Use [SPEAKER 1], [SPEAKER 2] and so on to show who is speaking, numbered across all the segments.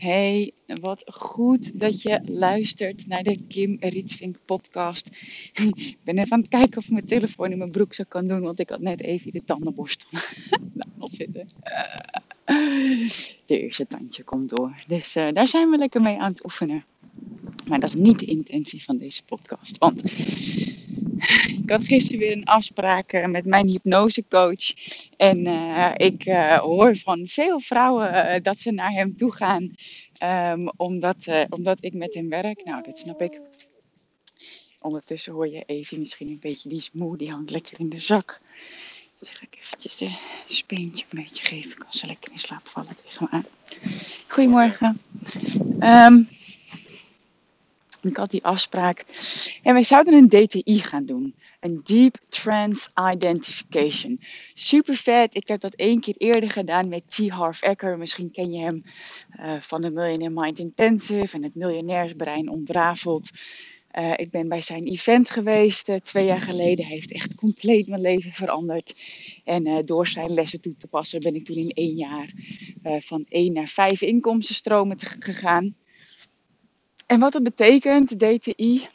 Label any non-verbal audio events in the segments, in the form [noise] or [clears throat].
[SPEAKER 1] Hey, wat goed dat je luistert naar de Kim Rietvink podcast. Ik ben even aan het kijken of ik mijn telefoon in mijn broekzak kan doen, want ik had net even de tandenborstel [laughs] al zitten. De eerste tandje komt door. Dus uh, daar zijn we lekker mee aan het oefenen. Maar dat is niet de intentie van deze podcast. Want ik had gisteren weer een afspraak eh, met mijn hypnosecoach. En uh, ik uh, hoor van veel vrouwen dat ze naar hem toe gaan. Um, omdat, omdat ik met hem werk. Nou, dat snap ik. Ondertussen hoor je even misschien een beetje die smoe. Die hangt lekker in de zak. Ga ik eventjes een speentje een beetje geven. Ik kan ze lekker in slaap vallen tegen me aan. Goedemorgen. Um, ik had die afspraak. En wij zouden een DTI gaan doen. Een Deep Trance Identification. Super vet. Ik heb dat één keer eerder gedaan met T. Harv Eker. Misschien ken je hem uh, van de Millionaire Mind Intensive en het miljonairsbrein ontrafeld. Uh, ik ben bij zijn event geweest uh, twee jaar geleden. Hij heeft echt compleet mijn leven veranderd. En door zijn lessen toe te passen ben ik toen in één jaar van één naar vijf inkomstenstromen gegaan. En wat dat betekent, DTI,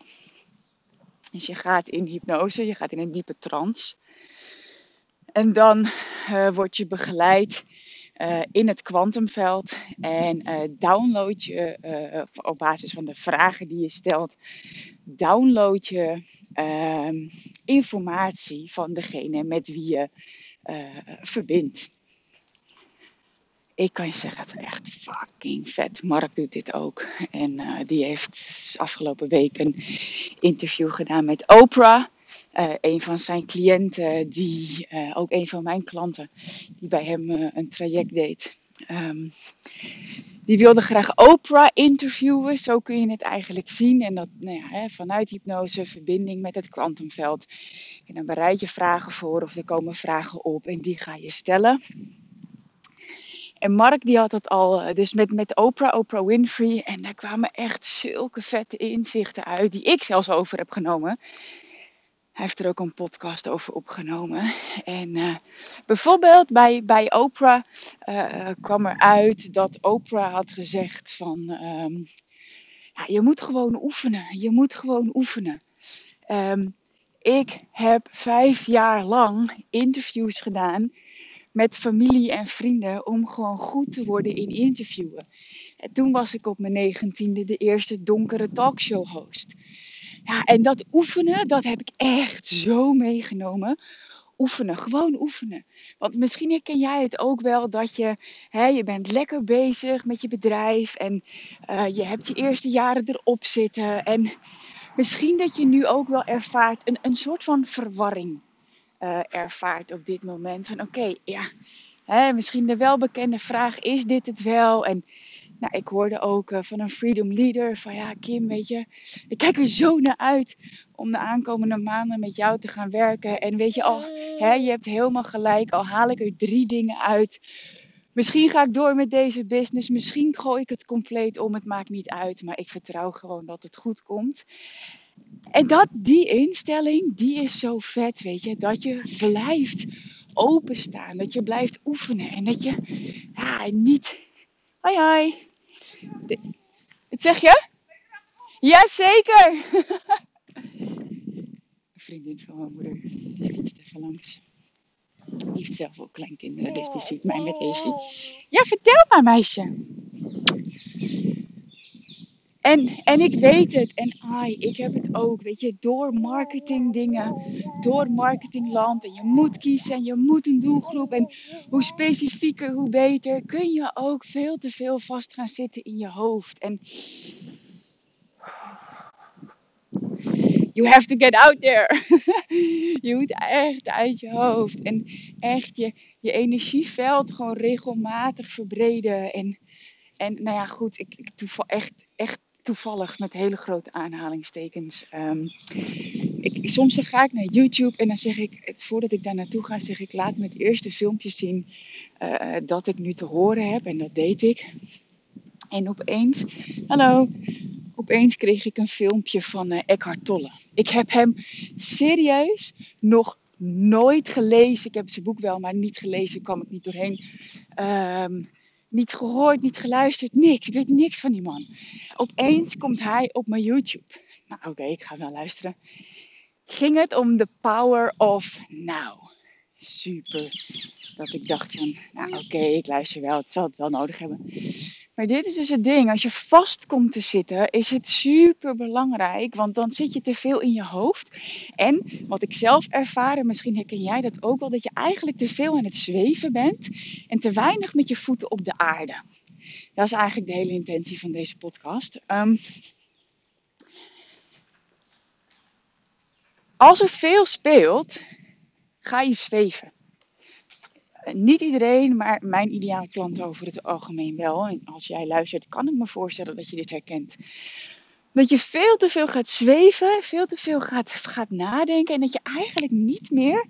[SPEAKER 1] is je gaat in hypnose, je gaat in een diepe trance. En dan uh, word je begeleid uh, in het kwantumveld en uh, download je op basis van de vragen die je stelt, download je ehm, informatie van degene met wie je verbindt ik kan je zeggen, het is echt fucking vet. Mark doet dit ook. En uh, die heeft afgelopen week een interview gedaan met Oprah. Uh, een van zijn cliënten, die, uh, ook een van mijn klanten, die bij hem een traject deed. Um, die wilde graag Oprah interviewen, zo kun je het eigenlijk zien. En dat nou ja, hè, vanuit hypnose, verbinding met het kwantumveld. En dan bereid je vragen voor of er komen vragen op en die ga je stellen. En Mark die had het al, eh, dus met, met Oprah, Oprah Winfrey. En daar kwamen echt zulke vette inzichten uit, die ik zelfs over heb genomen. Hij heeft er ook een podcast over opgenomen. En uh, bijvoorbeeld bij, bij Oprah uh, kwam eruit dat Oprah had gezegd van... Um, ja, je moet gewoon oefenen. Je moet gewoon oefenen. Um, ik heb vijf jaar lang interviews gedaan met familie en vrienden om gewoon goed te worden in interviewen. En toen was ik op mijn negentiende de eerste donkere talkshow host. Ja, en dat oefenen, dat heb ik echt zo meegenomen. Oefenen, gewoon oefenen. Want misschien herken jij het ook wel dat je, hè, je bent lekker bezig met je bedrijf en uh, je hebt je eerste jaren erop zitten. En misschien dat je nu ook wel ervaart een, een soort van verwarring uh, ervaart op dit moment. Van oké, ja, misschien de welbekende vraag, is dit het wel? En nou, ik hoorde ook uh, van een Freedom Leader van ja, Kim, weet je, ik kijk er zo naar uit om de aankomende maanden met jou te gaan werken. En weet je, al, hè, je hebt helemaal gelijk, al haal ik er drie dingen uit. Misschien ga ik door met deze business, misschien gooi ik het compleet om, het maakt niet uit, maar ik vertrouw gewoon dat het goed komt. En dat, die instelling, die is zo vet, weet je. Dat je blijft openstaan. Dat je blijft oefenen. En dat je, ja, niet... Hoi, hoi. De, wat zeg je? Jazeker. [laughs] Een vriendin van mijn moeder, die fietst even langs. Die heeft zelf ook kleinkinderen, dus die ziet mij met Evie. Ja, vertel maar, meisje. En, en ik weet het. En ai, ik heb het ook. Weet je, door marketing dingen, door marketingland. En je moet kiezen en je moet een doelgroep. En hoe specifieker, hoe beter. Kun je ook veel te veel vast gaan zitten in je hoofd. En you have to get out there. [laughs] je moet echt uit je hoofd. En echt je, je energieveld gewoon regelmatig verbreden. En, en nou ja, goed, ik, ik toeval echt, echt toevallig met hele grote aanhalingstekens. Um, ik, soms ga ik naar YouTube en dan zeg ik, voordat ik daar naartoe ga, zeg ik, laat me het eerste filmpje zien uh, dat ik nu te horen heb. En dat deed ik. En opeens, hallo, opeens kreeg ik een filmpje van uh, Eckhart Tolle. Ik heb hem serieus nog nooit gelezen. Ik heb zijn boek wel, maar niet gelezen, kwam ik niet doorheen. Um, Niet gehoord, niet geluisterd, niks. Ik weet niks van die man. Opeens komt hij op mijn YouTube. Nou, oké, ik ga wel luisteren. Ging het om the power of now. Super. Dat ik dacht van, nou oké, ik luister wel, het zal het wel nodig hebben. Maar dit is dus het ding. Als je vast komt te zitten, is het super belangrijk. Want dan zit je te veel in je hoofd. En wat ik zelf ervaren, misschien herken jij dat ook wel, dat je eigenlijk te veel aan het zweven bent. En te weinig met je voeten op de aarde. Dat is eigenlijk de hele intentie van deze podcast. Um, als er veel speelt, ga je zweven niet iedereen, maar mijn ideale klant over het algemeen wel. En als jij luistert, kan ik me voorstellen dat je dit herkent. Dat je veel te veel gaat zweven, veel te veel gaat, gaat nadenken. En dat je eigenlijk niet meer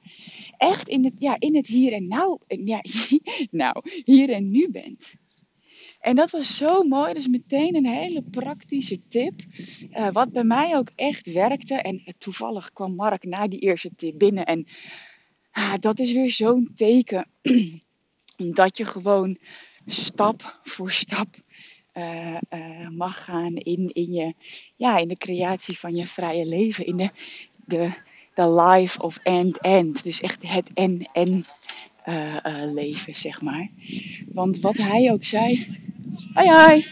[SPEAKER 1] echt in het, ja, in het hier en nou, ja, [laughs] nou, hier en nu bent. En dat was zo mooi. Dus meteen een hele praktische tip. Uh, wat bij mij ook echt werkte. En toevallig kwam Mark na die eerste tip binnen. En ah, dat is weer zo'n teken [clears throat] dat je gewoon stap voor stap uh, uh, mag gaan in, in, je, ja, in de creatie van je vrije leven. In de, de, de life of end-end. Dus echt het en-en uh, leven, zeg maar. Want wat hij ook zei. Hoi, hoi.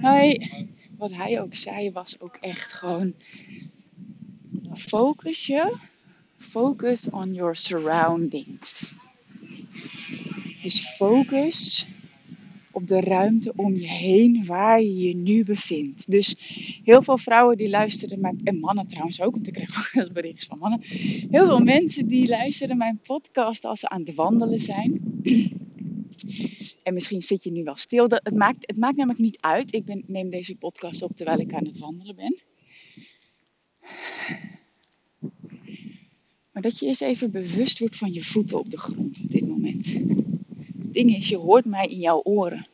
[SPEAKER 1] Hoi. Wat hij ook zei was ook echt gewoon. Focus je Focus on your surroundings. Dus focus op de ruimte om je heen waar je je nu bevindt. Dus heel veel vrouwen die luisteren mijn, en mannen trouwens ook, want ik krijg [laughs] ook eens berichtjes van mannen. Heel veel mensen die luisteren mijn podcast als ze aan het wandelen zijn. [clears throat] En misschien zit je nu wel stil. Het maakt, het maakt namelijk niet uit. Ik ben, neem deze podcast op terwijl ik aan het wandelen ben. Dat je eens even bewust wordt van je voeten op de grond op dit moment. Het ding is, je hoort mij in jouw oren.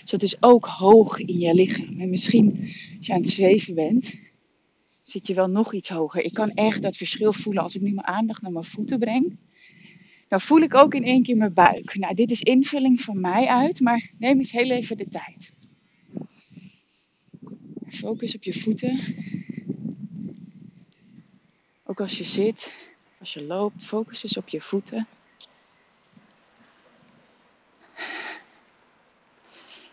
[SPEAKER 1] Dus dat is ook hoog in je lichaam. En misschien als je aan het zweven bent, zit je wel nog iets hoger. Ik kan echt dat verschil voelen als ik nu mijn aandacht naar mijn voeten breng. Dan voel ik ook in één keer mijn buik. Nou, dit is invulling van mij uit, maar neem eens heel even de tijd. Focus op je voeten. Ook als je zit, als je loopt, focus dus op je voeten.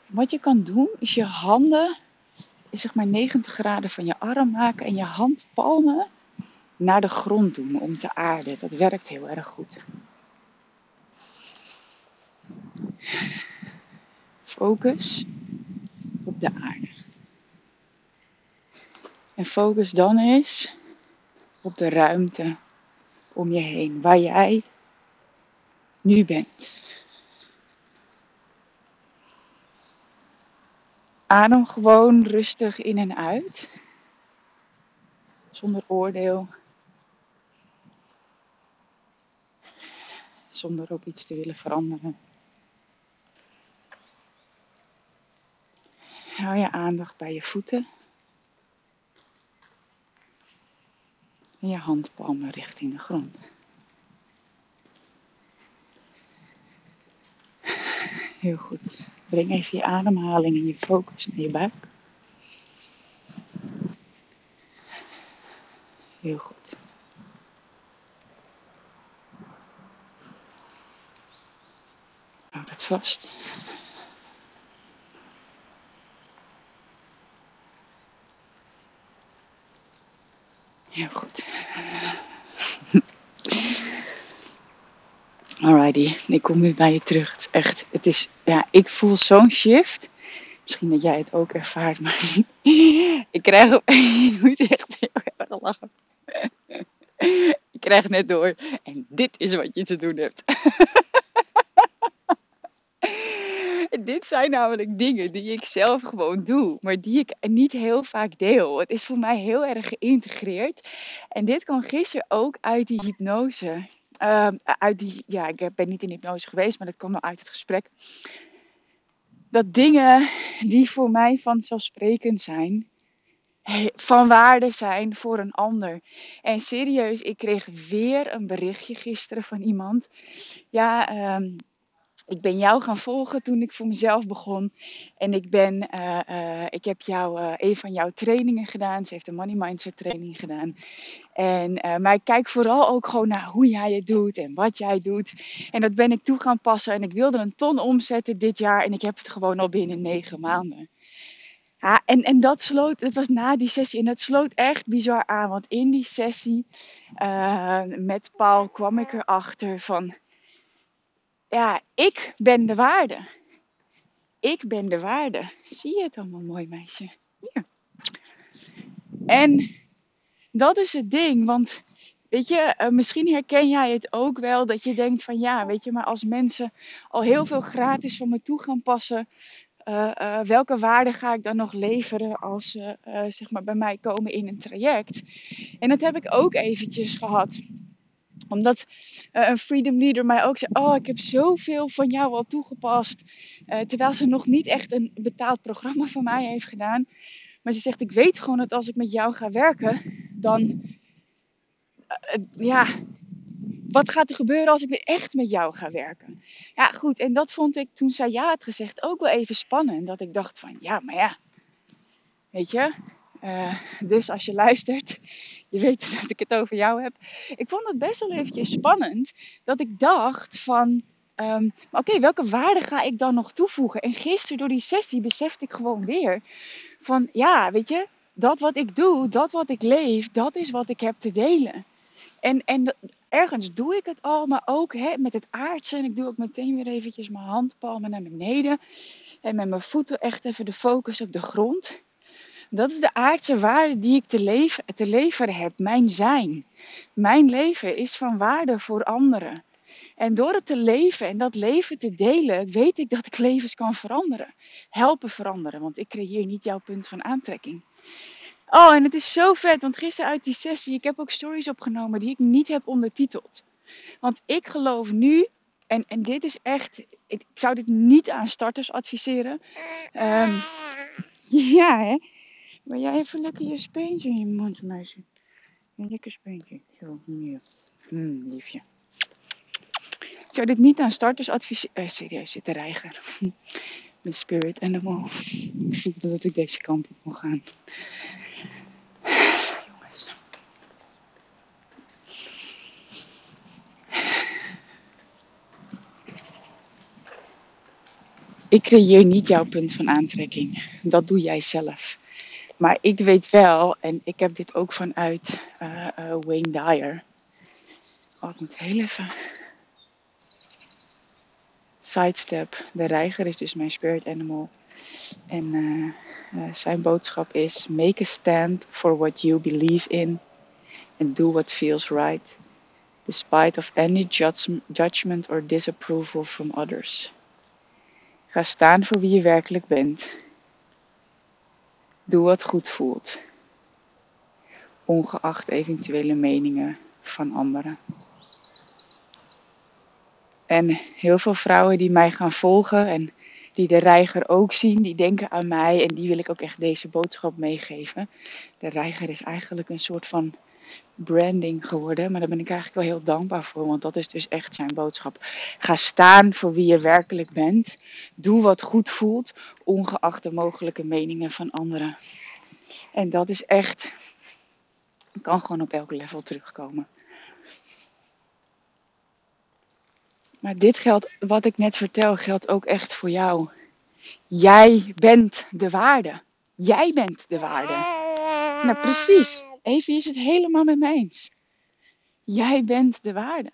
[SPEAKER 1] Wat je kan doen, is je handen, zeg maar 90 graden van je arm maken en je handpalmen naar de grond doen om te aarden. Dat werkt heel erg goed. Focus op de aarde. En focus dan eens op de ruimte om je heen, waar jij nu bent. Adem gewoon rustig in en uit, zonder oordeel, zonder ook iets te willen veranderen. Hou je aandacht bij je voeten. En je handpalmen richting de grond. Heel goed. Breng even je ademhaling en je focus naar je buik. Heel goed. Hou dat vast. Heel goed. Alrighty, ik kom weer bij je terug. Het is echt, het is, ja, ik voel zo'n shift. Misschien dat jij het ook ervaart, maar [laughs] ik krijg, [laughs] ik moet echt heel lachen. [laughs] Ik krijg net door, en dit is wat je te doen hebt. Dit zijn namelijk dingen die ik zelf gewoon doe, maar die ik niet heel vaak deel. Het is voor mij heel erg geïntegreerd. En dit kwam gisteren ook uit die hypnose. Uh, uit die, ja, ik ben niet in hypnose geweest, maar dat kwam wel uit het gesprek. Dat dingen die voor mij vanzelfsprekend zijn, van waarde zijn voor een ander. En serieus, ik kreeg weer een berichtje gisteren van iemand. Ja, um, ik ben jou gaan volgen toen ik voor mezelf begon. En ik, ben, uh, ik heb jou, uh, een van jouw trainingen gedaan. Ze heeft een Money Mindset training gedaan. En, maar ik kijk vooral ook gewoon naar hoe jij het doet en wat jij doet. En dat ben ik toe gaan passen. En ik wilde een ton omzetten dit jaar. En ik heb het gewoon al binnen negen maanden. Ja, en, en dat sloot, het was na die sessie en dat sloot echt bizar aan. Want in die sessie met Paul kwam ik erachter van ja, ik ben de waarde. Ik ben de waarde. Zie je het allemaal mooi, meisje? Hier. En dat is het ding, want weet je, eh, misschien herken jij het ook wel dat je denkt van ja, weet je, maar als mensen al heel veel gratis van me toe gaan passen, uh, uh, welke waarde ga ik dan nog leveren als ze zeg maar bij mij komen in een traject? En dat heb ik ook eventjes gehad omdat uh, een freedom leader mij ook zei: Oh, ik heb zoveel van jou al toegepast. Uh, terwijl ze nog niet echt een betaald programma van mij heeft gedaan. Maar ze zegt: Ik weet gewoon dat als ik met jou ga werken, dan. Uh, ja. Wat gaat er gebeuren als ik echt met jou ga werken? Ja, goed. En dat vond ik toen zij ja had gezegd ook wel even spannend. Dat ik dacht: van ja, maar ja. Weet je, dus als je luistert, je weet dat ik het over jou heb. Ik vond het best wel eventjes spannend dat ik dacht van, um, oké, welke waarde ga ik dan nog toevoegen? En gisteren door die sessie besefte ik gewoon weer van, ja, weet je, dat wat ik doe, dat wat ik leef, dat is wat ik heb te delen. En, en ergens doe ik het al, maar ook hè, met het aardse. En ik doe ook meteen weer eventjes mijn handpalmen naar beneden. En met mijn voeten echt even de focus op de grond. Dat is de aardse waarde die ik te, leven, te leveren heb, mijn zijn. Mijn leven is van waarde voor anderen. En door het te leven en dat leven te delen, weet ik dat ik levens kan veranderen. Helpen veranderen, want ik creëer niet jouw punt van aantrekking. Oh, en het is zo vet, want gisteren uit die sessie, ik heb ook stories opgenomen die ik niet heb ondertiteld. Want ik geloof nu, en, en dit is echt, ik, zou dit niet aan starters adviseren. Um, [laughs] ja, hè. Wil jij even lekker je speentje in je mond, meisje? Een lekker speentje. Zo, hier. Hm, liefje. Ik zou dit niet aan starters adviseren. Eh, serieus, zit de reiger. Mijn spirit animal. Ik voelde dat ik deze kant op moet gaan. [sighs] Jongens. Ik creëer niet jouw punt van aantrekking. Dat doe jij zelf. Maar ik weet wel, en ik heb dit ook vanuit uh, uh, Wayne Dyer. Oh, ik moet heel even. Sidestep. De reiger is dus mijn spirit animal. En uh, zijn boodschap is: Make a stand for what you believe in. And do what feels right. Despite of any judgment or disapproval from others. Ga staan voor wie je werkelijk bent Doe wat goed voelt, ongeacht eventuele meningen van anderen. En heel veel vrouwen die mij gaan volgen en die de reiger ook zien, die denken aan mij en die wil ik ook echt deze boodschap meegeven. De reiger is eigenlijk een soort van branding geworden, maar daar ben ik eigenlijk wel heel dankbaar voor, want dat is dus echt zijn boodschap. Ga staan voor wie je werkelijk bent. Doe wat goed voelt, ongeacht de mogelijke meningen van anderen. En dat is echt, kan gewoon op elk level terugkomen. Maar dit geldt, wat ik net vertel, geldt ook echt voor jou. Jij bent de waarde. Jij bent de waarde. Nou, precies. Even is het helemaal met me eens. Jij bent de waarde.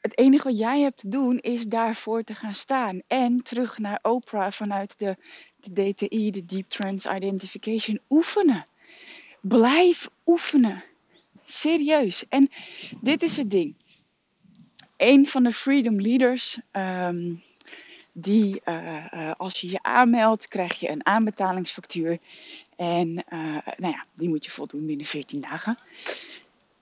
[SPEAKER 1] Het enige wat jij hebt te doen is daarvoor te gaan staan. En terug naar Oprah vanuit de, de DTI, de Deep Trance Identification, oefenen. Blijf oefenen. Serieus. En dit is het ding. Een van de Freedom Leaders, um, die uh, uh, als je je aanmeldt, krijg je een aanbetalingsfactuur. En uh, nou ja, die moet je voldoen binnen 14 dagen.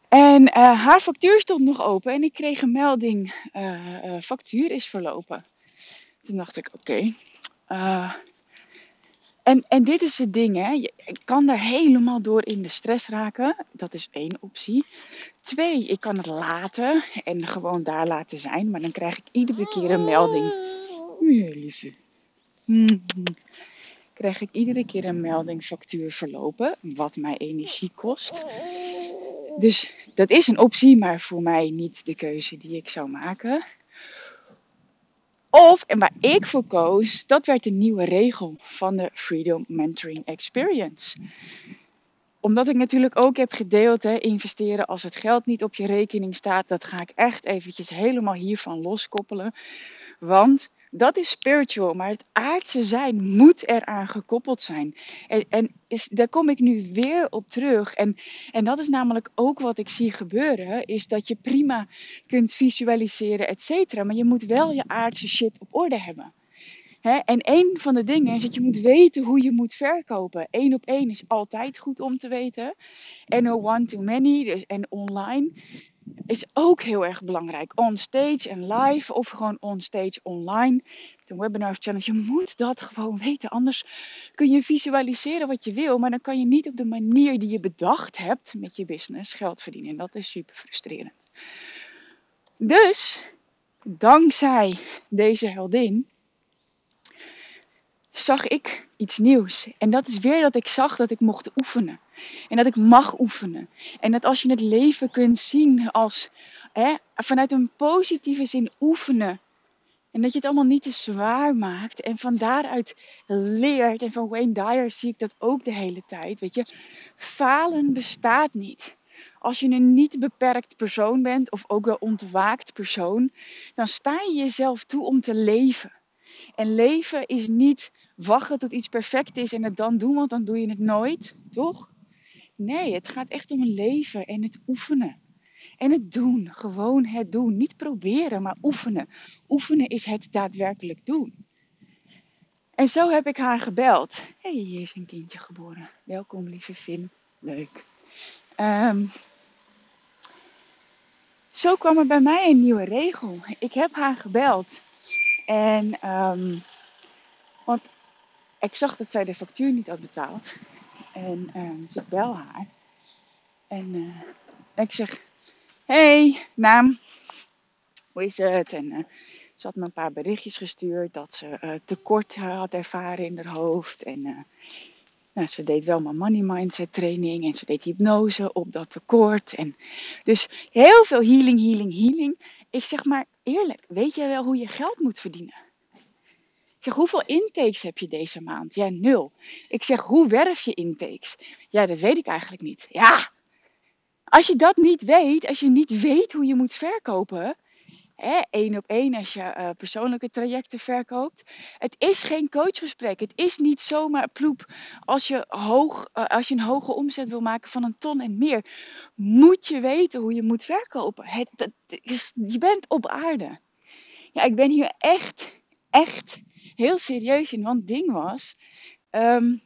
[SPEAKER 1] En uh, haar factuur stond nog open en ik kreeg een melding: uh, factuur is verlopen. Toen dacht ik: oké. En, en dit is het ding, hè. Je kan er helemaal door in de stress raken. Dat is één optie. Twee, ik kan het laten en gewoon daar laten zijn. Maar dan krijg ik iedere keer een melding. Ja, lieve. Mm. Krijg ik iedere keer een melding factuur verlopen. Wat mij energie kost. Dus dat is een optie, maar voor mij niet de keuze die ik zou maken. Of, en waar ik voor koos, dat werd de nieuwe regel van de Freedom Mentoring Experience. Omdat ik natuurlijk ook heb gedeeld, hè, investeren als het geld niet op je rekening staat, dat ga ik echt eventjes helemaal hiervan loskoppelen. Want dat is spiritual, maar het aardse zijn moet eraan gekoppeld zijn. En, en is, daar kom ik nu weer op terug. En, en dat is namelijk ook wat ik zie gebeuren, is dat je prima kunt visualiseren, et cetera. Maar je moet wel je aardse shit op orde hebben. en een van de dingen is dat je moet weten hoe je moet verkopen. Eén op één is altijd goed om te weten. En no one too many, dus en online is ook heel erg belangrijk. On stage en live of gewoon on stage online. Een webinar challenge. Je moet dat gewoon weten. Anders kun je visualiseren wat je wil. Maar dan kan je niet op de manier die je bedacht hebt met je business geld verdienen. En dat is super frustrerend. Dus, dankzij deze heldin, zag ik iets nieuws. En dat is weer dat ik zag dat ik mocht oefenen. En dat ik mag oefenen. En dat als je het leven kunt zien als hè, vanuit een positieve zin oefenen. En dat je het allemaal niet te zwaar maakt. En van daaruit leert. En van Wayne Dyer zie ik dat ook de hele tijd. Weet je, falen bestaat niet. Als je een niet beperkt persoon bent, of ook wel ontwaakt persoon, dan sta je jezelf toe om te leven. En leven is niet wachten tot iets perfect is en het dan doen, want dan doe je het nooit, toch? Nee, het gaat echt om leven en het oefenen. En het doen, gewoon het doen. Niet proberen, maar oefenen. Oefenen is het daadwerkelijk doen. En zo heb ik haar gebeld. Hé, hey, hier is een kindje geboren. Welkom, lieve Finn. Leuk. Um, zo kwam er bij mij een nieuwe regel. Ik heb haar gebeld. En, um, want ik zag dat zij de factuur niet had betaald. En uh, dus ik bel haar. En uh, ik zeg: Hey, naam. Hoe is het? En uh, ze had me een paar berichtjes gestuurd dat ze tekort had ervaren in haar hoofd. En nou, ze deed wel mijn money mindset training en ze deed hypnose op dat tekort. En dus heel veel healing, healing, healing. Ik zeg maar eerlijk, weet jij wel hoe je geld moet verdienen? zeg, hoeveel intakes heb je deze maand? Ja, nul. Ik zeg, hoe werf je intakes? Ja, dat weet ik eigenlijk niet. Ja, als je dat niet weet, als je niet weet hoe je moet verkopen, hè, één op één als je uh, persoonlijke trajecten verkoopt. Het is geen coachgesprek. Het is niet zomaar ploep. Als je, hoog, uh, als je een hoge omzet wil maken van een ton en meer, moet je weten hoe je moet verkopen. Het, is, je bent op aarde. Ja, ik ben hier echt, echt heel serieus in. Want het ding was. Um,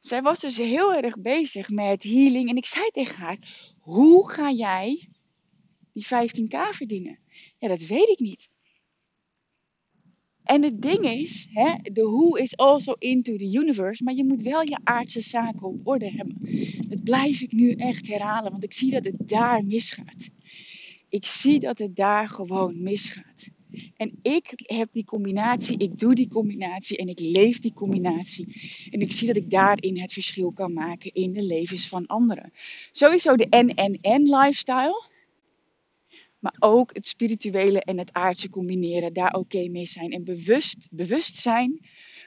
[SPEAKER 1] zij was dus heel erg bezig met healing. En ik zei tegen haar: Hoe ga jij die 15k verdienen? Ja, dat weet ik niet. En het ding is, hè, de hoe is also into the universe, maar je moet wel je aardse zaken op orde hebben. Dat blijf ik nu echt herhalen, want ik zie dat het daar misgaat. Ik zie dat het daar gewoon misgaat. En ik heb die combinatie, ik doe die combinatie en ik leef die combinatie. En ik zie dat ik daarin het verschil kan maken in de levens van anderen. Sowieso de NNN lifestyle. Maar ook het spirituele en het aardse combineren, daar oké mee zijn. En bewust, bewust zijn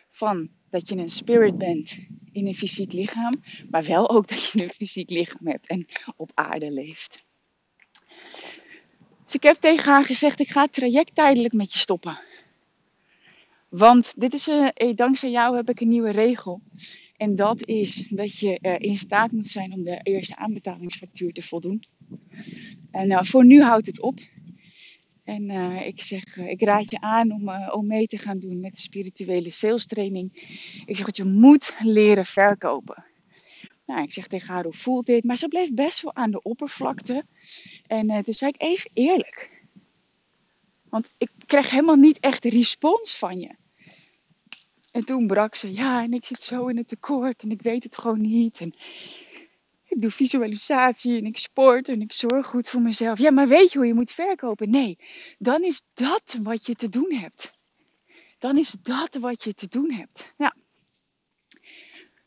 [SPEAKER 1] van dat je een spirit bent in een fysiek lichaam. Maar wel ook dat je een fysiek lichaam hebt en op aarde leeft. Dus ik heb tegen haar gezegd: ik ga het traject tijdelijk met je stoppen. Want dit is een, eh, dankzij jou heb ik een nieuwe regel. En dat is dat je in staat moet zijn om de eerste aanbetalingsfactuur te voldoen. En uh, voor nu houdt het op. En uh, ik zeg, uh, ik raad je aan om, om mee te gaan doen met spirituele sales training. Ik zeg dat je moet leren verkopen. Nou, ik zeg tegen haar, hoe voelt dit? Maar ze bleef best wel aan de oppervlakte. En toen zei ik even eerlijk. Want ik kreeg helemaal niet echt respons van je. En toen brak ze, ja, en ik zit zo in het tekort en ik weet het gewoon niet. En ik doe visualisatie en ik sport en ik zorg goed voor mezelf. Ja, maar weet je hoe je moet verkopen? Nee, dan is dat wat je te doen hebt. Dan is dat wat je te doen hebt. Ja,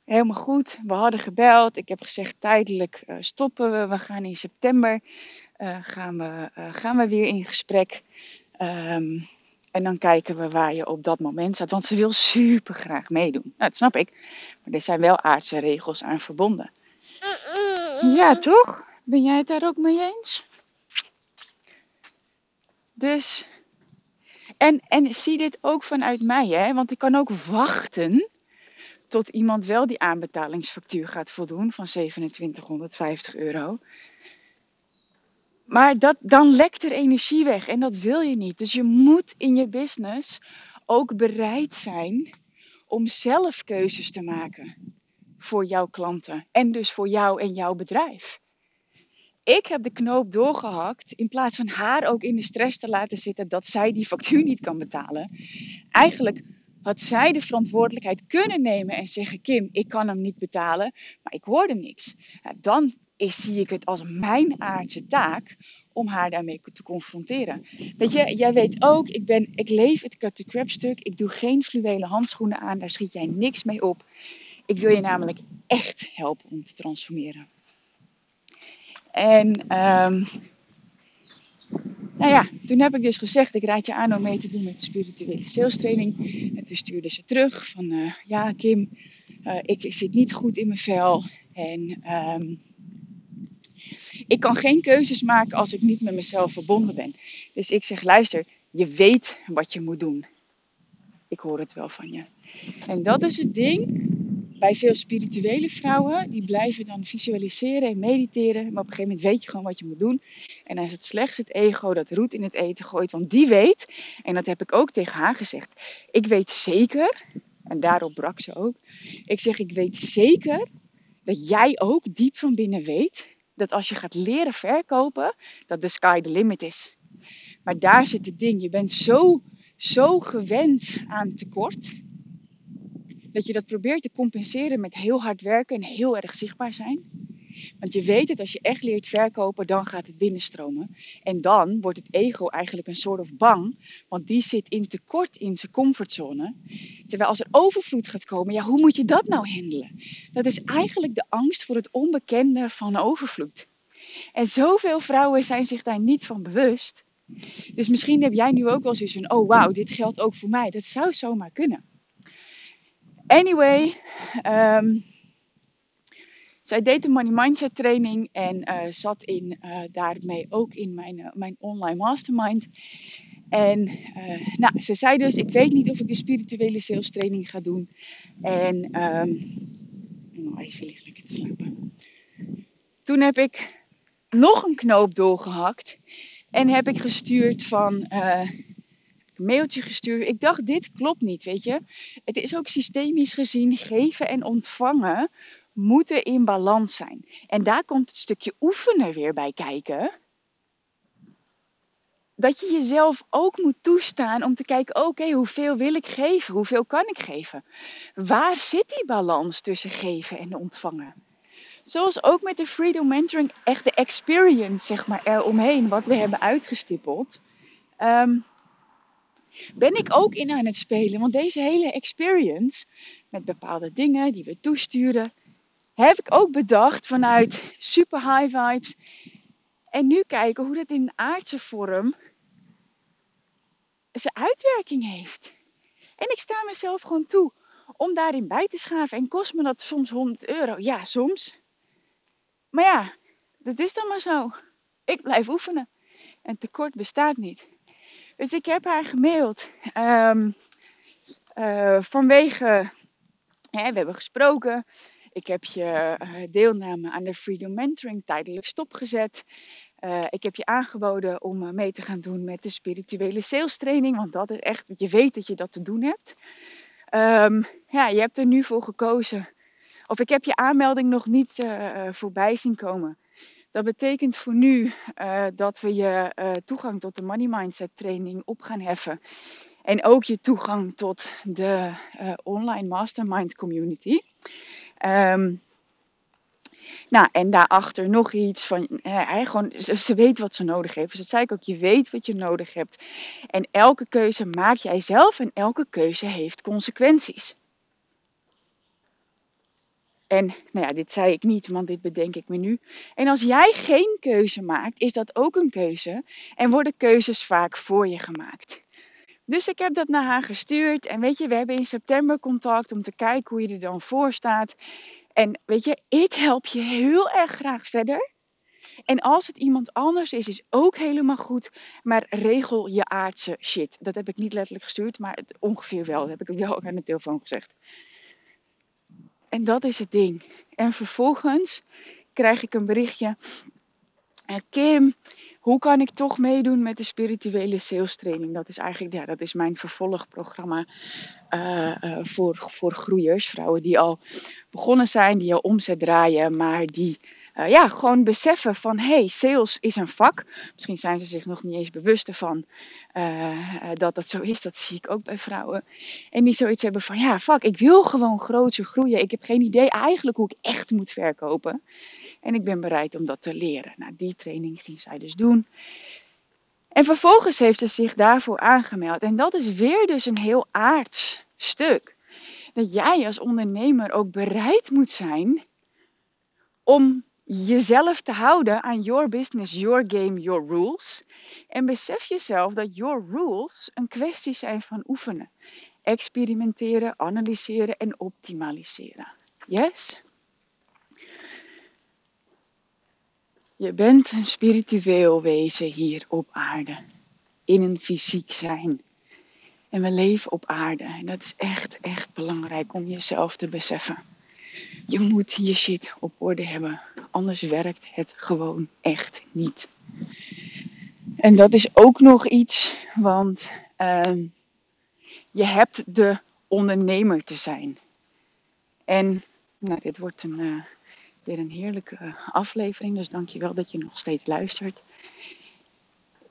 [SPEAKER 1] helemaal goed. We hadden gebeld. Ik heb gezegd tijdelijk uh, stoppen we. We gaan in september uh, gaan we, uh, gaan we weer in gesprek. Um, en dan kijken we waar je op dat moment staat. Want ze wil super graag meedoen. Nou, dat snap ik. Maar er zijn wel aardse regels aan verbonden. Ja, toch? Ben jij het daar ook mee eens? Dus. En, en zie dit ook vanuit mij, hè? Want ik kan ook wachten tot iemand wel die aanbetalingsfactuur gaat voldoen van 2750 euro. Maar dat, dan lekt er energie weg en dat wil je niet. Dus je moet in je business ook bereid zijn om zelf keuzes te maken voor jouw klanten en dus voor jou en jouw bedrijf. Ik heb de knoop doorgehakt in plaats van haar ook in de stress te laten zitten dat zij die factuur niet kan betalen. Eigenlijk had zij de verantwoordelijkheid kunnen nemen en zeggen: Kim, ik kan hem niet betalen, maar ik hoorde niks. Dan zie ik het als mijn aardse taak om haar daarmee te confronteren. Weet je, jij weet ook, ik, ben, ik leef het cut the crap stuk. Ik doe geen fluwelen handschoenen aan, daar schiet jij niks mee op. Ik wil je namelijk echt helpen om te transformeren. En um, nou ja, toen heb ik dus gezegd, ik raad je aan om mee te doen met de spirituele sales. En toen stuurde ze terug van, uh, ja Kim, uh, ik, zit niet goed in mijn vel. En um, ik kan geen keuzes maken als ik niet met mezelf verbonden ben. Dus ik zeg, luister, je weet wat je moet doen. Ik hoor het wel van je. En dat is het ding bij veel spirituele vrouwen, die blijven dan visualiseren en mediteren. Maar op een gegeven moment weet je gewoon wat je moet doen. En dan is het slechts het ego dat roet in het eten gooit. Want die weet, en dat heb ik ook tegen haar gezegd. Ik weet zeker, en daarop brak ze ook. Ik zeg, ik weet zeker dat jij ook diep van binnen weet. Dat als je gaat leren verkopen, dat de sky the limit is. Maar daar zit het ding. Je bent zo, zo gewend aan tekort dat je dat probeert te compenseren met heel hard werken en heel erg zichtbaar zijn. Want je weet dat als je echt leert verkopen, dan gaat het binnenstromen. En dan wordt het ego eigenlijk een soort of bang, want die zit in tekort in zijn comfortzone. Terwijl als er overvloed gaat komen, ja, hoe moet je dat nou handelen? Dat is eigenlijk de angst voor het onbekende van overvloed. En zoveel vrouwen zijn zich daar niet van bewust. Dus misschien heb jij nu ook wel zoiets van: oh wauw, dit geldt ook voor mij. Dat zou zomaar kunnen. Anyway, um, zij deed de Money Mindset training en uh, zat in, uh, daarmee ook in mijn, uh, mijn online mastermind. En nou, ze zei dus, ik weet niet of ik de spirituele sales training ga doen. En um, even liggen lekker te slapen. Toen heb ik nog een knoop doorgehakt. En heb ik gestuurd van, mailtje gestuurd. Ik dacht, dit klopt niet, weet je. Het is ook systemisch gezien, geven en ontvangen moeten in balans zijn. En daar komt het stukje oefenen weer bij kijken. Dat je jezelf ook moet toestaan om te kijken, oké, hoeveel wil ik geven? Hoeveel kan ik geven? Waar zit die balans tussen geven en ontvangen? Zoals ook met de Freedom Mentoring, echt de experience, zeg maar, eromheen, wat we hebben uitgestippeld. Um, ben ik ook in aan het spelen. Want deze hele experience met bepaalde dingen die we toesturen, heb ik ook bedacht vanuit super high vibes. En nu kijken hoe dat in aardse vorm zijn uitwerking heeft. En ik sta mezelf gewoon toe om daarin bij te schaven. En kost me dat soms 100 euro? Ja, soms. Maar ja, dat is dan maar zo. Ik blijf oefenen. En tekort bestaat niet. Dus ik heb haar gemaild. Um, uh, vanwege, hè, we hebben gesproken. Ik heb je uh, deelname aan de Freedom Mentoring tijdelijk stopgezet. Uh, ik heb je aangeboden om mee te gaan doen met de spirituele sales training. Want dat is echt, je weet dat je dat te doen hebt. Um, ja, je hebt er nu voor gekozen. Of ik heb je aanmelding nog niet voorbij zien komen. Dat betekent voor nu uh, dat we je uh, toegang tot de Money Mindset training op gaan heffen. En ook je toegang tot de uh, online mastermind community. Um, nou, en daarachter nog iets van, hè, gewoon, ze, weet wat ze nodig heeft. Dus zei ik ook, je weet wat je nodig hebt. En elke keuze maak jij zelf en elke keuze heeft consequenties. En nou ja, dit zei ik niet, want dit bedenk ik me nu. En als jij geen keuze maakt, is dat ook een keuze. En worden keuzes vaak voor je gemaakt. Dus ik heb dat naar haar gestuurd. En weet je, we hebben in september contact om te kijken hoe je er dan voor staat. En weet je, ik help je heel erg graag verder. En als het iemand anders is, is ook helemaal goed. Maar regel je aardse shit. Dat heb ik niet letterlijk gestuurd, maar ongeveer wel. Dat heb ik wel aan de telefoon gezegd. En dat is het ding. En vervolgens krijg ik een berichtje. Eh, Kim, hoe kan ik toch meedoen met de spirituele sales training? Dat is eigenlijk ja, dat is mijn vervolgprogramma uh, uh, voor, voor groeiers. Vrouwen die al begonnen zijn, die al omzet draaien, maar die uh, ja, gewoon beseffen van hey, sales is een vak. Misschien zijn ze zich nog niet eens bewust ervan dat dat zo is. Dat zie ik ook bij vrouwen. En die zoiets hebben van ja, fuck, ik wil gewoon groter groeien. Ik heb geen idee eigenlijk hoe ik echt moet verkopen. En ik ben bereid om dat te leren. Nou, die training ging zij dus doen. En vervolgens heeft ze zich daarvoor aangemeld. En dat is weer dus een heel aards stuk. Dat jij als ondernemer ook bereid moet zijn om jezelf te houden aan your business, your game, your rules. En besef jezelf dat your rules een kwestie zijn van oefenen. Experimenteren, analyseren en optimaliseren. Yes? Je bent een spiritueel wezen hier op aarde. In een fysiek zijn. En we leven op aarde. En dat is echt, echt belangrijk om jezelf te beseffen. Je moet je shit op orde hebben. Anders werkt het gewoon echt niet. En dat is ook nog iets, want uh, je hebt de ondernemer te zijn. En nou, dit wordt een, uh, weer een heerlijke aflevering. Dus dankjewel dat je nog steeds luistert.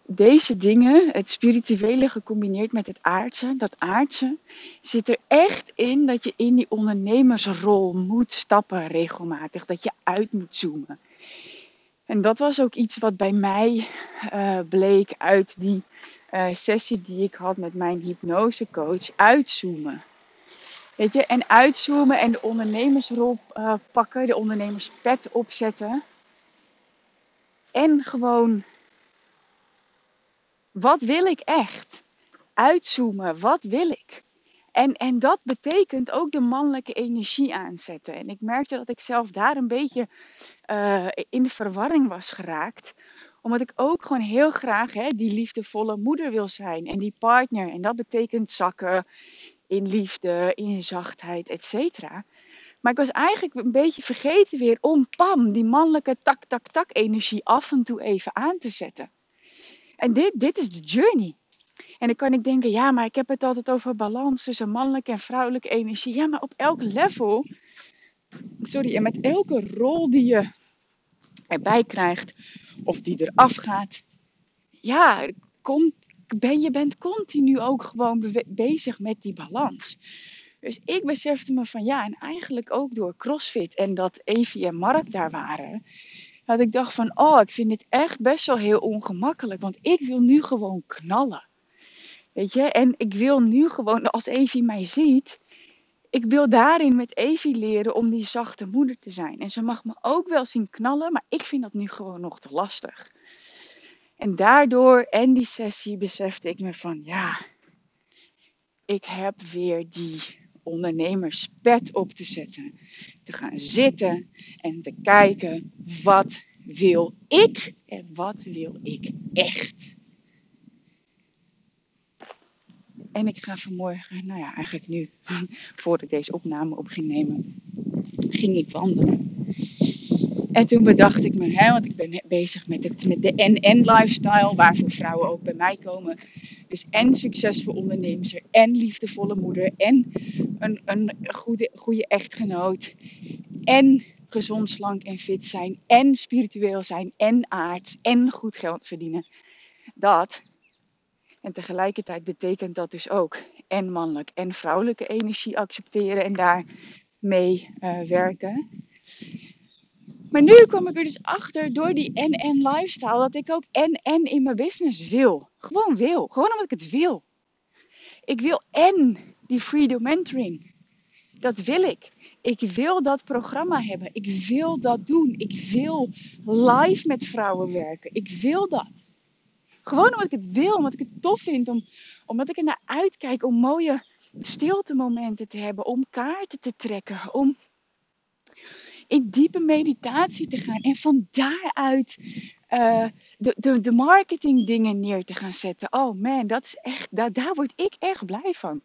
[SPEAKER 1] Deze dingen, het spirituele gecombineerd met het aardse, dat aardse, zit er echt in dat je in die ondernemersrol moet stappen regelmatig. Dat je uit moet zoomen. En dat was ook iets wat bij mij uh, bleek uit die uh, sessie die ik had met mijn hypnosecoach. Uitzoomen. Weet je, en uitzoomen en de ondernemersrol uh, pakken, de ondernemerspet opzetten. En gewoon, wat wil ik echt? Uitzoomen, wat wil ik? En, en dat betekent ook de mannelijke energie aanzetten. En ik merkte dat ik zelf daar een beetje uh, in verwarring was geraakt. Omdat ik ook gewoon heel graag hè, die liefdevolle moeder wil zijn. En die partner. En dat betekent zakken in liefde, in zachtheid, et cetera. Maar ik was eigenlijk een beetje vergeten weer om pam, die mannelijke tak, tak, tak energie af en toe even aan te zetten. En dit, dit is de journey. En dan kan ik denken, ja, maar ik heb het altijd over balans tussen mannelijke en vrouwelijke energie. Ja, maar op elk level, sorry, en met elke rol die je erbij krijgt, of die eraf gaat, ja, komt ben, je bent continu ook gewoon bezig met die balans. Dus ik besefte me van ja, en eigenlijk ook door CrossFit en dat Evie en Mark daar waren, dat ik dacht van oh, ik vind dit echt best wel heel ongemakkelijk, want ik wil nu gewoon knallen. Weet je, en ik wil nu gewoon, als Evie mij ziet, ik wil daarin met Evie leren om die zachte moeder te zijn. En ze mag me ook wel zien knallen, maar ik vind dat nu gewoon nog te lastig. En daardoor en die sessie besefte ik me van ja, ik heb weer die ondernemerspet op te zetten. Te gaan zitten en te kijken wat wil ik en wat wil ik echt. En ik ga vanmorgen, nou ja, eigenlijk nu, [laughs] voordat ik deze opname op ging nemen, ging ik wandelen. En toen bedacht ik me, hè, want ik ben bezig met, het, met de NN lifestyle, waarvoor vrouwen ook bij mij komen. Dus en succesvol ondernemer, en liefdevolle moeder, en een, een goede, goede echtgenoot, en gezond, slank en fit zijn, en spiritueel zijn, en aards, en goed geld verdienen. Dat. En tegelijkertijd betekent dat dus ook en mannelijk en vrouwelijke energie accepteren en daarmee uh, werken. Maar nu kom ik er dus achter door die en-en lifestyle dat ik ook en-en in mijn business wil. Gewoon wil. Gewoon omdat ik het wil. Ik wil en die freedom mentoring. Dat wil ik. Ik wil dat programma hebben. Ik wil dat doen. Ik wil live met vrouwen werken. Ik wil dat. Gewoon omdat ik het wil, omdat ik het tof vind, om, omdat ik er naar uitkijk om mooie stilte momenten te hebben, om kaarten te trekken, om in diepe meditatie te gaan en van daaruit uh, de, de, de marketing dingen neer te gaan zetten. Oh man, dat is echt, daar, daar word ik echt blij van.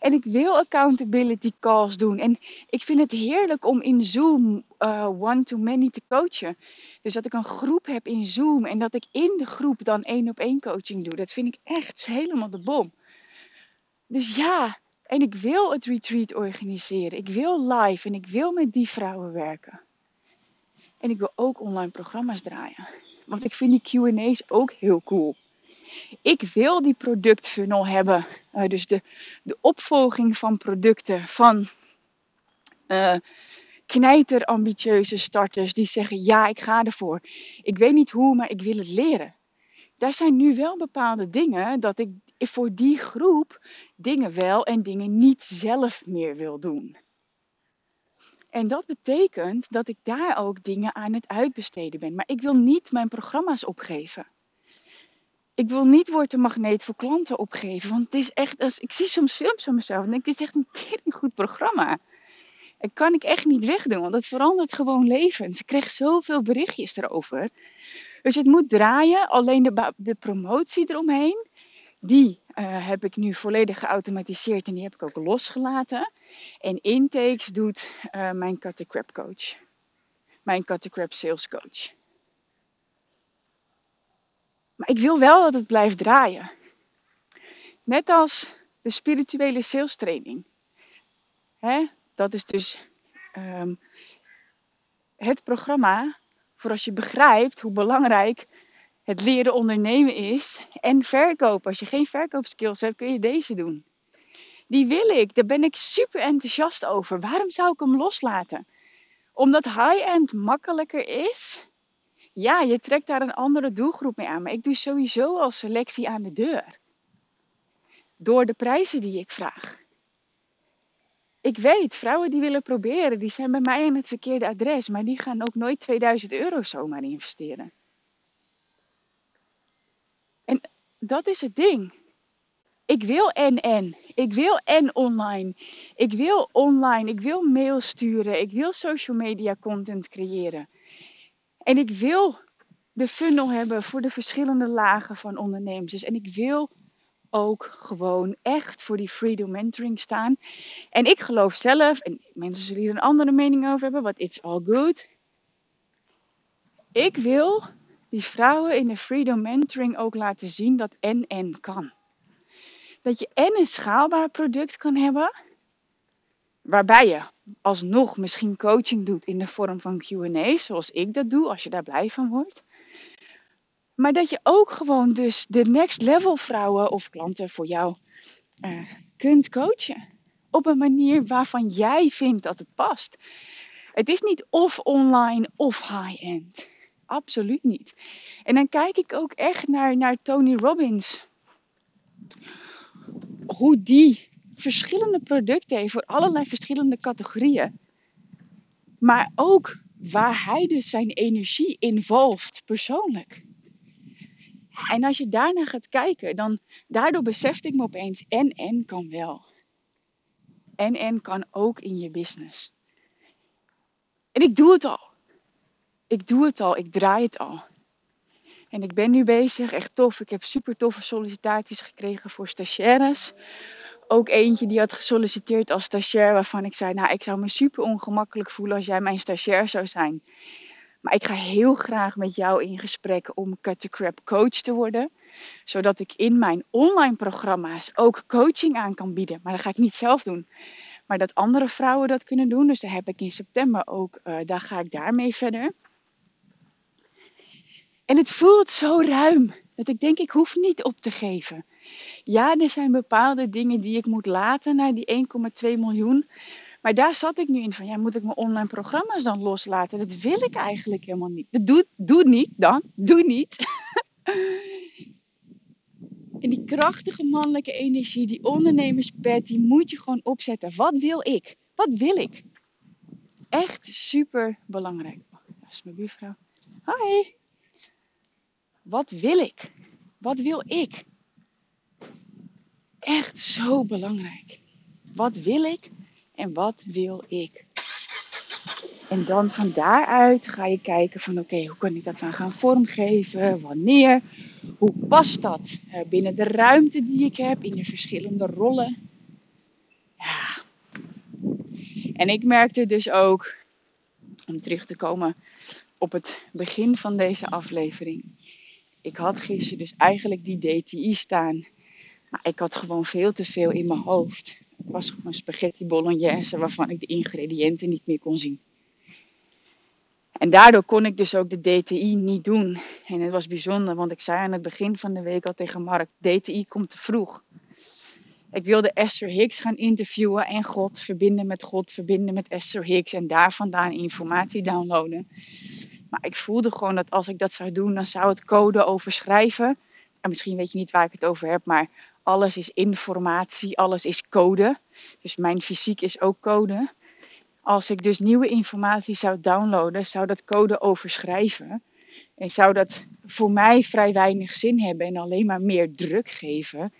[SPEAKER 1] En ik wil accountability calls doen. En ik vind het heerlijk om in Zoom uh, one-to-many te coachen. Dus dat ik een groep heb in Zoom en dat ik in de groep dan één op één coaching doe. Dat vind ik echt helemaal de bom. Dus ja, en ik wil het retreat organiseren. Ik wil live en ik wil met die vrouwen werken. En ik wil ook online programma's draaien. Want ik vind die QA's ook heel cool. Ik wil die productfunnel hebben. Uh, dus de, de opvolging van producten van uh, knijter ambitieuze starters die zeggen ja, ik ga ervoor. Ik weet niet hoe, maar ik wil het leren. Daar zijn nu wel bepaalde dingen dat ik voor die groep dingen wel en dingen niet zelf meer wil doen. En dat betekent dat ik daar ook dingen aan het uitbesteden ben. Maar ik wil niet mijn programma's opgeven. Ik wil niet worden magneet voor klanten opgeven. Want het is echt, als, ik zie soms films van mezelf en denk, dit is echt een tering goed programma. Dat kan ik echt niet wegdoen, want het verandert gewoon levens. Ik krijg zoveel berichtjes erover. Dus het moet draaien. Alleen de, de promotie eromheen, die uh, heb ik nu volledig geautomatiseerd en die heb ik ook losgelaten. En intakes doet uh, mijn Cut coach. Mijn Cut sales coach. Maar ik wil wel dat het blijft draaien. Net als de spirituele sales training. Hè? Dat is dus um, het programma voor als je begrijpt hoe belangrijk het leren ondernemen is en verkopen. Als je geen verkoopskills hebt, kun je deze doen. Die wil ik. Daar ben ik super enthousiast over. Waarom zou ik hem loslaten? Omdat high-end makkelijker is. Ja, je trekt daar een andere doelgroep mee aan. Maar ik doe sowieso al selectie aan de deur. Door de prijzen die ik vraag. Ik weet, vrouwen die willen proberen, die zijn bij mij aan het verkeerde adres. Maar die gaan ook nooit 2000 euro zomaar investeren. En dat is het ding. Ik wil en en. Ik wil en online. Ik wil online. Ik wil mail sturen. Ik wil social media content creëren. En ik wil de funnel hebben voor de verschillende lagen van ondernemers. En ik wil ook gewoon echt voor die freedom mentoring staan. En ik geloof zelf, en mensen zullen hier een andere mening over hebben, but it's all good. Ik wil die vrouwen in de freedom mentoring ook laten zien dat en en kan. Dat je en een schaalbaar product kan hebben, waarbij je alsnog misschien coaching doet in de vorm van Q&A, zoals ik dat doe, als je daar blij van wordt. Maar dat je ook gewoon dus de next level vrouwen of klanten voor jou uh, kunt coachen. Op een manier waarvan jij vindt dat het past. Het is niet of online of high-end. Absoluut niet. En dan kijk ik ook echt naar, naar Tony Robbins. Hoe die verschillende producten voor allerlei verschillende categorieën. Maar ook waar hij dus zijn energie involft persoonlijk. En als je daarna gaat kijken, dan daardoor besefte ik me opeens en en kan wel. En en kan ook in je business. En ik doe het al. Ik doe het al, ik draai het al. En ik ben nu bezig, echt tof. Ik heb super toffe sollicitaties gekregen voor stagiaires. Ook eentje die had gesolliciteerd als stagiair, waarvan ik zei: Nou, ik zou me super ongemakkelijk voelen als jij mijn stagiair zou zijn. Maar ik ga heel graag met jou in gesprek om Cut the Crap coach te worden. Zodat ik in mijn online programma's ook coaching aan kan bieden. Maar dat ga ik niet zelf doen. Maar dat andere vrouwen dat kunnen doen. Dus daar heb ik in september ook, uh, daar ga ik daarmee verder. En het voelt zo ruim. Dat ik denk, ik hoef niet op te geven. Ja, er zijn bepaalde dingen die ik moet laten naar die 1,2 miljoen. Maar daar zat ik nu in van, ja, moet ik mijn online programma's dan loslaten? Dat wil ik eigenlijk helemaal niet. Doe, doe niet dan, doe niet. [laughs] en die krachtige mannelijke energie, die ondernemerspet, die moet je gewoon opzetten. Wat wil ik? Wat wil ik? Echt super belangrijk. Dat is mijn buurvrouw. Hoi. Wat wil ik? Wat wil ik? Echt zo belangrijk. Wat wil ik en wat wil ik? En dan van daaruit ga je kijken van oké, hoe kan ik dat dan gaan vormgeven? Wanneer? Hoe past dat eh, binnen de ruimte die ik heb, in de verschillende rollen? Ja. En ik merkte dus ook, om terug te komen op het begin van deze aflevering. Ik had gisteren dus eigenlijk die DTI staan. Maar ik had gewoon veel te veel in mijn hoofd. Het was gewoon spaghetti bolognese waarvan ik de ingrediënten niet meer kon zien. En daardoor kon ik dus ook de DTI niet doen. En het was bijzonder, want ik zei aan het begin van de week al tegen Mark: DTI komt te vroeg. Ik wilde Esther Hicks gaan interviewen en God verbinden met God, verbinden met Esther Hicks en daar vandaan informatie downloaden. Maar ik voelde gewoon dat als ik dat zou doen, dan zou het code overschrijven. En misschien weet je niet waar ik het over heb, maar alles is informatie, alles is code. Dus mijn fysiek is ook code. Als ik dus nieuwe informatie zou downloaden, zou dat code overschrijven. En zou dat voor mij vrij weinig zin hebben en alleen maar meer druk geven.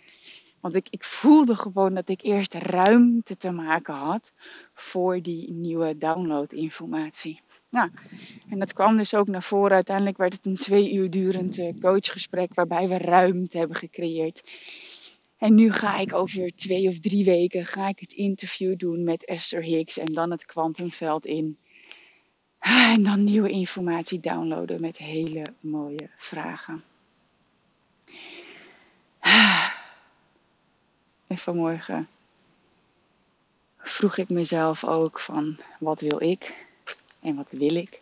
[SPEAKER 1] Want ik, ik voelde gewoon dat ik eerst ruimte te maken had voor die nieuwe downloadinformatie. Nou, en dat kwam dus ook naar voren. Uiteindelijk werd het een twee uur durend eh, coachgesprek waarbij we ruimte hebben gecreëerd. En nu ga ik over twee of drie weken ga ik het interview doen met Esther Hicks en dan het kwantumveld in. En dan nieuwe informatie downloaden met hele mooie vragen. En vanmorgen vroeg ik mezelf ook van wat wil ik en wat wil ik.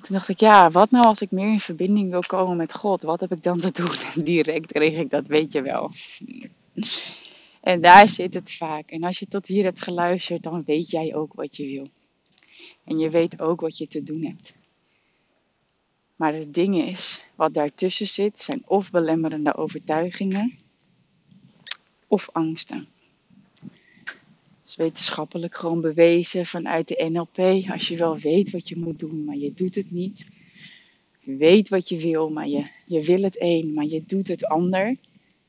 [SPEAKER 1] toen dacht ik, ja, wat nou als ik meer in verbinding wil komen met God? Wat heb ik dan te doen? En [laughs] direct kreeg ik dat, weet je wel. En daar zit het vaak. En als je tot hier hebt geluisterd, dan weet jij ook wat je wil. En je weet ook wat je te doen hebt. Maar het ding is, wat daartussen zit, zijn of belemmerende overtuigingen of angsten. Dat is wetenschappelijk gewoon bewezen vanuit de NLP. Als je wel weet wat je moet doen, maar je doet het niet. Je weet wat je wil, maar je, je wil het een, maar je doet het ander.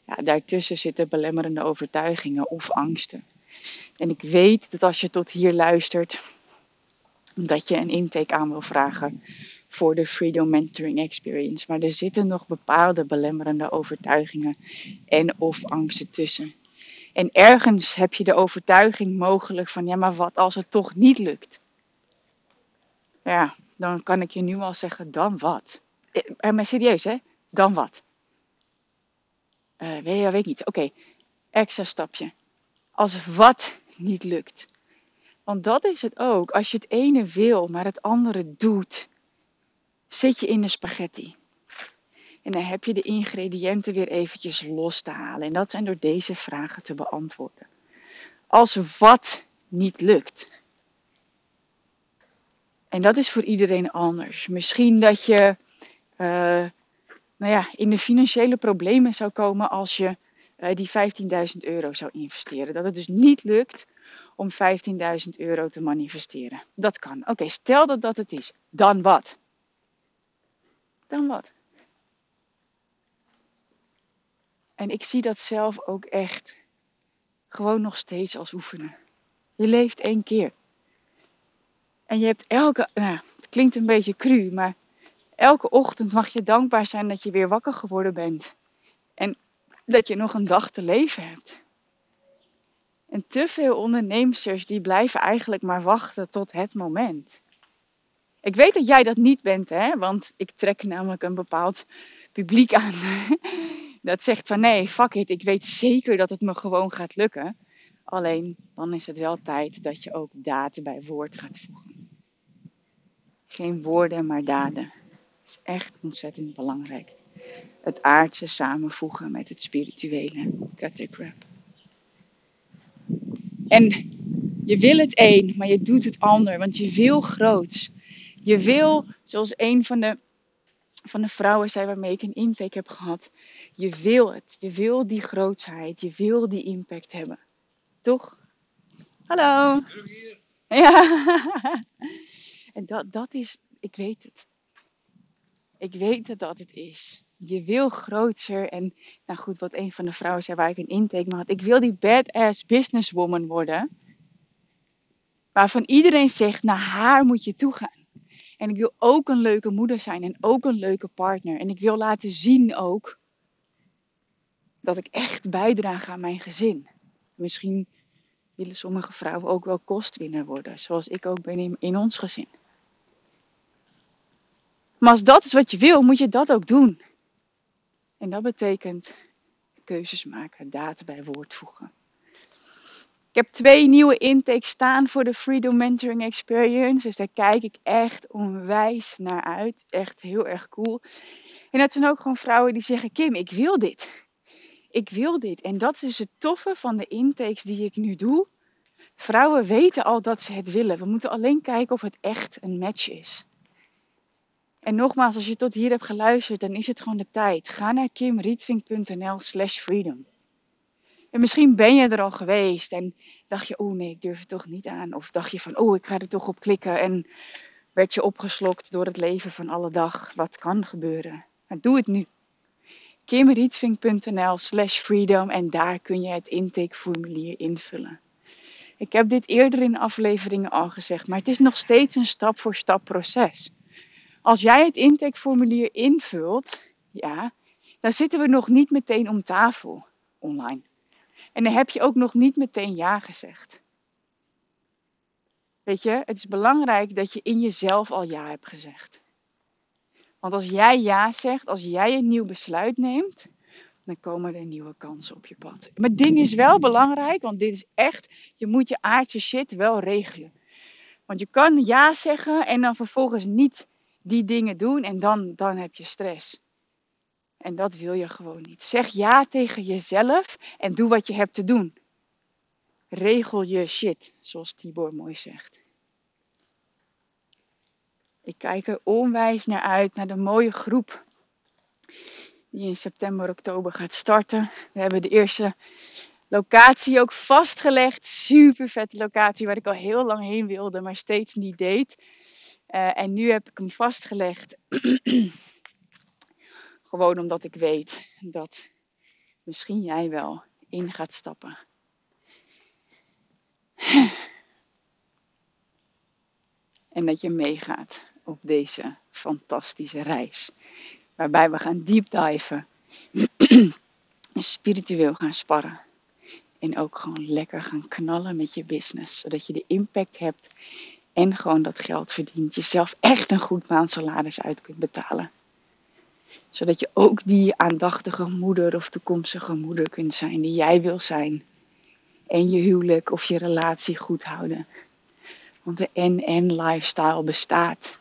[SPEAKER 1] Ja, daartussen zitten belemmerende overtuigingen of angsten. En ik weet dat als je tot hier luistert, dat je een intake aan wil vragen voor de Freedom Mentoring Experience. Maar er zitten nog bepaalde belemmerende overtuigingen en of angsten tussen. En ergens heb je de overtuiging mogelijk van, ja, maar wat als het toch niet lukt? Ja, dan kan ik je nu al zeggen, dan wat? Eh, maar serieus, hè? Dan wat? Uh, weet je, weet niet. Oké, extra stapje. Als wat niet lukt. Want dat is het ook. Als je het ene wil, maar het andere doet, zit je in de spaghetti. En dan heb je de ingrediënten weer eventjes los te halen. En dat zijn door deze vragen te beantwoorden. Als wat niet lukt. En dat is voor iedereen anders. Misschien dat je uh, nou ja, in de financiële problemen zou komen als je uh, die 15.000 euro zou investeren. Dat het dus niet lukt om 15.000 euro te manifesteren. Dat kan. Oké, stel dat dat het is. Dan wat? Dan wat? En ik zie dat zelf ook echt gewoon nog steeds als oefenen. Je leeft één keer. En je hebt elke, nou, het klinkt een beetje cru, maar elke ochtend mag je dankbaar zijn dat je weer wakker geworden bent. En dat je nog een dag te leven hebt. En te veel ondernemers die blijven eigenlijk maar wachten tot het moment. Ik weet dat jij dat niet bent, hè? want ik trek namelijk een bepaald publiek aan. [laughs] dat zegt van nee, fuck it, ik weet zeker dat het me gewoon gaat lukken. Alleen dan is het wel tijd dat je ook daden bij woord gaat voegen. Geen woorden, maar daden. Dat is echt ontzettend belangrijk. het aardse samenvoegen met het spirituele. Cut crap. En je wil het een, maar je doet het ander, want je wil groots. Je wil, zoals een van de, van de vrouwen zei waarmee ik een intake heb gehad, je wil het. Je wil die grootsheid, je wil die impact hebben. Toch? Hallo. Ja. [laughs] En dat, dat is, ik weet het. Ik weet dat dat het is. Je wil groter en, nou goed, wat een van de vrouwen zei waar ik een intake mee had. Ik wil die badass businesswoman worden. Waarvan iedereen zegt, naar haar moet je toe gaan. En ik wil ook een leuke moeder zijn en ook een leuke partner. En ik wil laten zien ook dat ik echt bijdraag aan mijn gezin. Misschien willen sommige vrouwen ook wel kostwinner worden, zoals ik ook ben in, in ons gezin. Maar als dat is wat je wil, moet je dat ook doen. En dat betekent keuzes maken, daad bij woord voegen. Ik heb twee nieuwe intakes staan voor de Freedom Mentoring Experience. Dus daar kijk ik echt onwijs naar uit. Echt heel erg cool. En dat zijn ook gewoon vrouwen die zeggen: Kim, ik wil dit. Ik wil dit. En dat is het toffe van de intakes die ik nu doe. Vrouwen weten al dat ze het willen. We moeten alleen kijken of het echt een match is. En nogmaals, als je tot hier hebt geluisterd, dan is het gewoon de tijd. Ga naar kimrietvink.nl slash freedom. En misschien ben je er al geweest en dacht je, oh nee, ik durf het toch niet aan. Of dacht je van, oh, ik ga er toch op klikken. En werd je opgeslokt door het leven van alle dag. Wat kan gebeuren? Maar doe het nu. kimrietvink.nl slash freedom en daar kun je het intakeformulier invullen. Ik heb dit eerder in afleveringen al gezegd, maar het is nog steeds een stap voor stap proces. Als jij het intakeformulier invult, ja, dan zitten we nog niet meteen om tafel online. En dan heb je ook nog niet meteen ja gezegd. Weet je, het is belangrijk dat je in jezelf al ja hebt gezegd. Want als jij ja zegt, als jij een nieuw besluit neemt, dan komen er nieuwe kansen op je pad. Maar het ding is wel belangrijk, want dit is echt, je moet je aardse shit wel regelen. Want je kan ja zeggen en dan vervolgens niet die dingen doen en dan, dan heb je stress. En dat wil je gewoon niet. Zeg ja tegen jezelf en doe wat je hebt te doen. Regel je shit, zoals Tibor mooi zegt. Ik kijk er onwijs naar uit, naar de mooie groep die in september, oktober gaat starten. We hebben de eerste locatie ook vastgelegd. Super vette locatie waar ik al heel lang heen wilde, maar steeds niet deed. Uh, en nu heb ik hem vastgelegd. [clears throat] Gewoon omdat ik weet dat misschien jij wel in gaat stappen. En dat je meegaat op deze fantastische reis. Waarbij we gaan deep diven. [clears throat] spiritueel gaan sparren. En ook gewoon lekker gaan knallen met je business. Zodat je de impact hebt en gewoon dat geld verdient. Jezelf echt een goed maandsalaris uit kunt betalen. Zodat je ook die aandachtige moeder of toekomstige moeder kunt zijn die jij wil zijn. En je huwelijk of je relatie goed houden. Want de en-en lifestyle bestaat.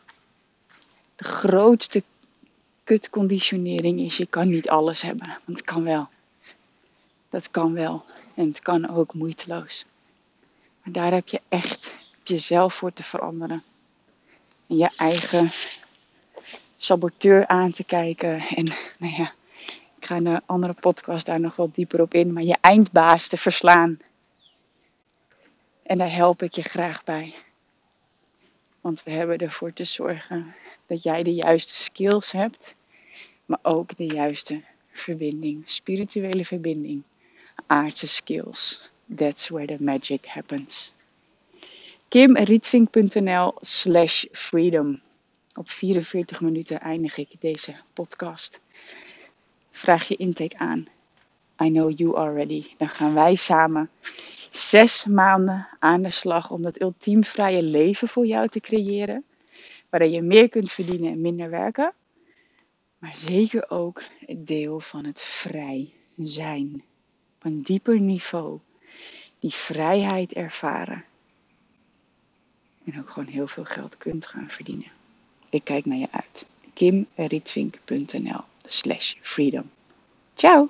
[SPEAKER 1] De grootste kutconditionering is je kan niet alles hebben. Want het kan wel. Dat kan wel. En het kan ook moeiteloos. Maar daar heb je echt jezelf voor te veranderen. En je eigen saboteur aan te kijken. En [laughs] nou ja, ik ga in een andere podcast daar nog wel dieper op in. Maar je eindbaas te verslaan. En daar help ik je graag bij. Want we hebben ervoor te zorgen dat jij de juiste skills hebt. Maar ook de juiste verbinding. Spirituele verbinding. Aardse skills. That's where the magic happens kimrietvink.nl slash freedom. Op 44 minuten eindig ik deze podcast. Vraag je intake aan. I know you are ready. Dan gaan wij samen zes maanden aan de slag om dat ultiem vrije leven voor jou te creëren. Waarin je meer kunt verdienen en minder werken. Maar zeker ook het deel van het vrij zijn. Op een dieper niveau. Die vrijheid ervaren en ook gewoon heel veel geld kunt gaan verdienen. Ik kijk naar je uit. kimrietvink.nl slash freedom. Ciao!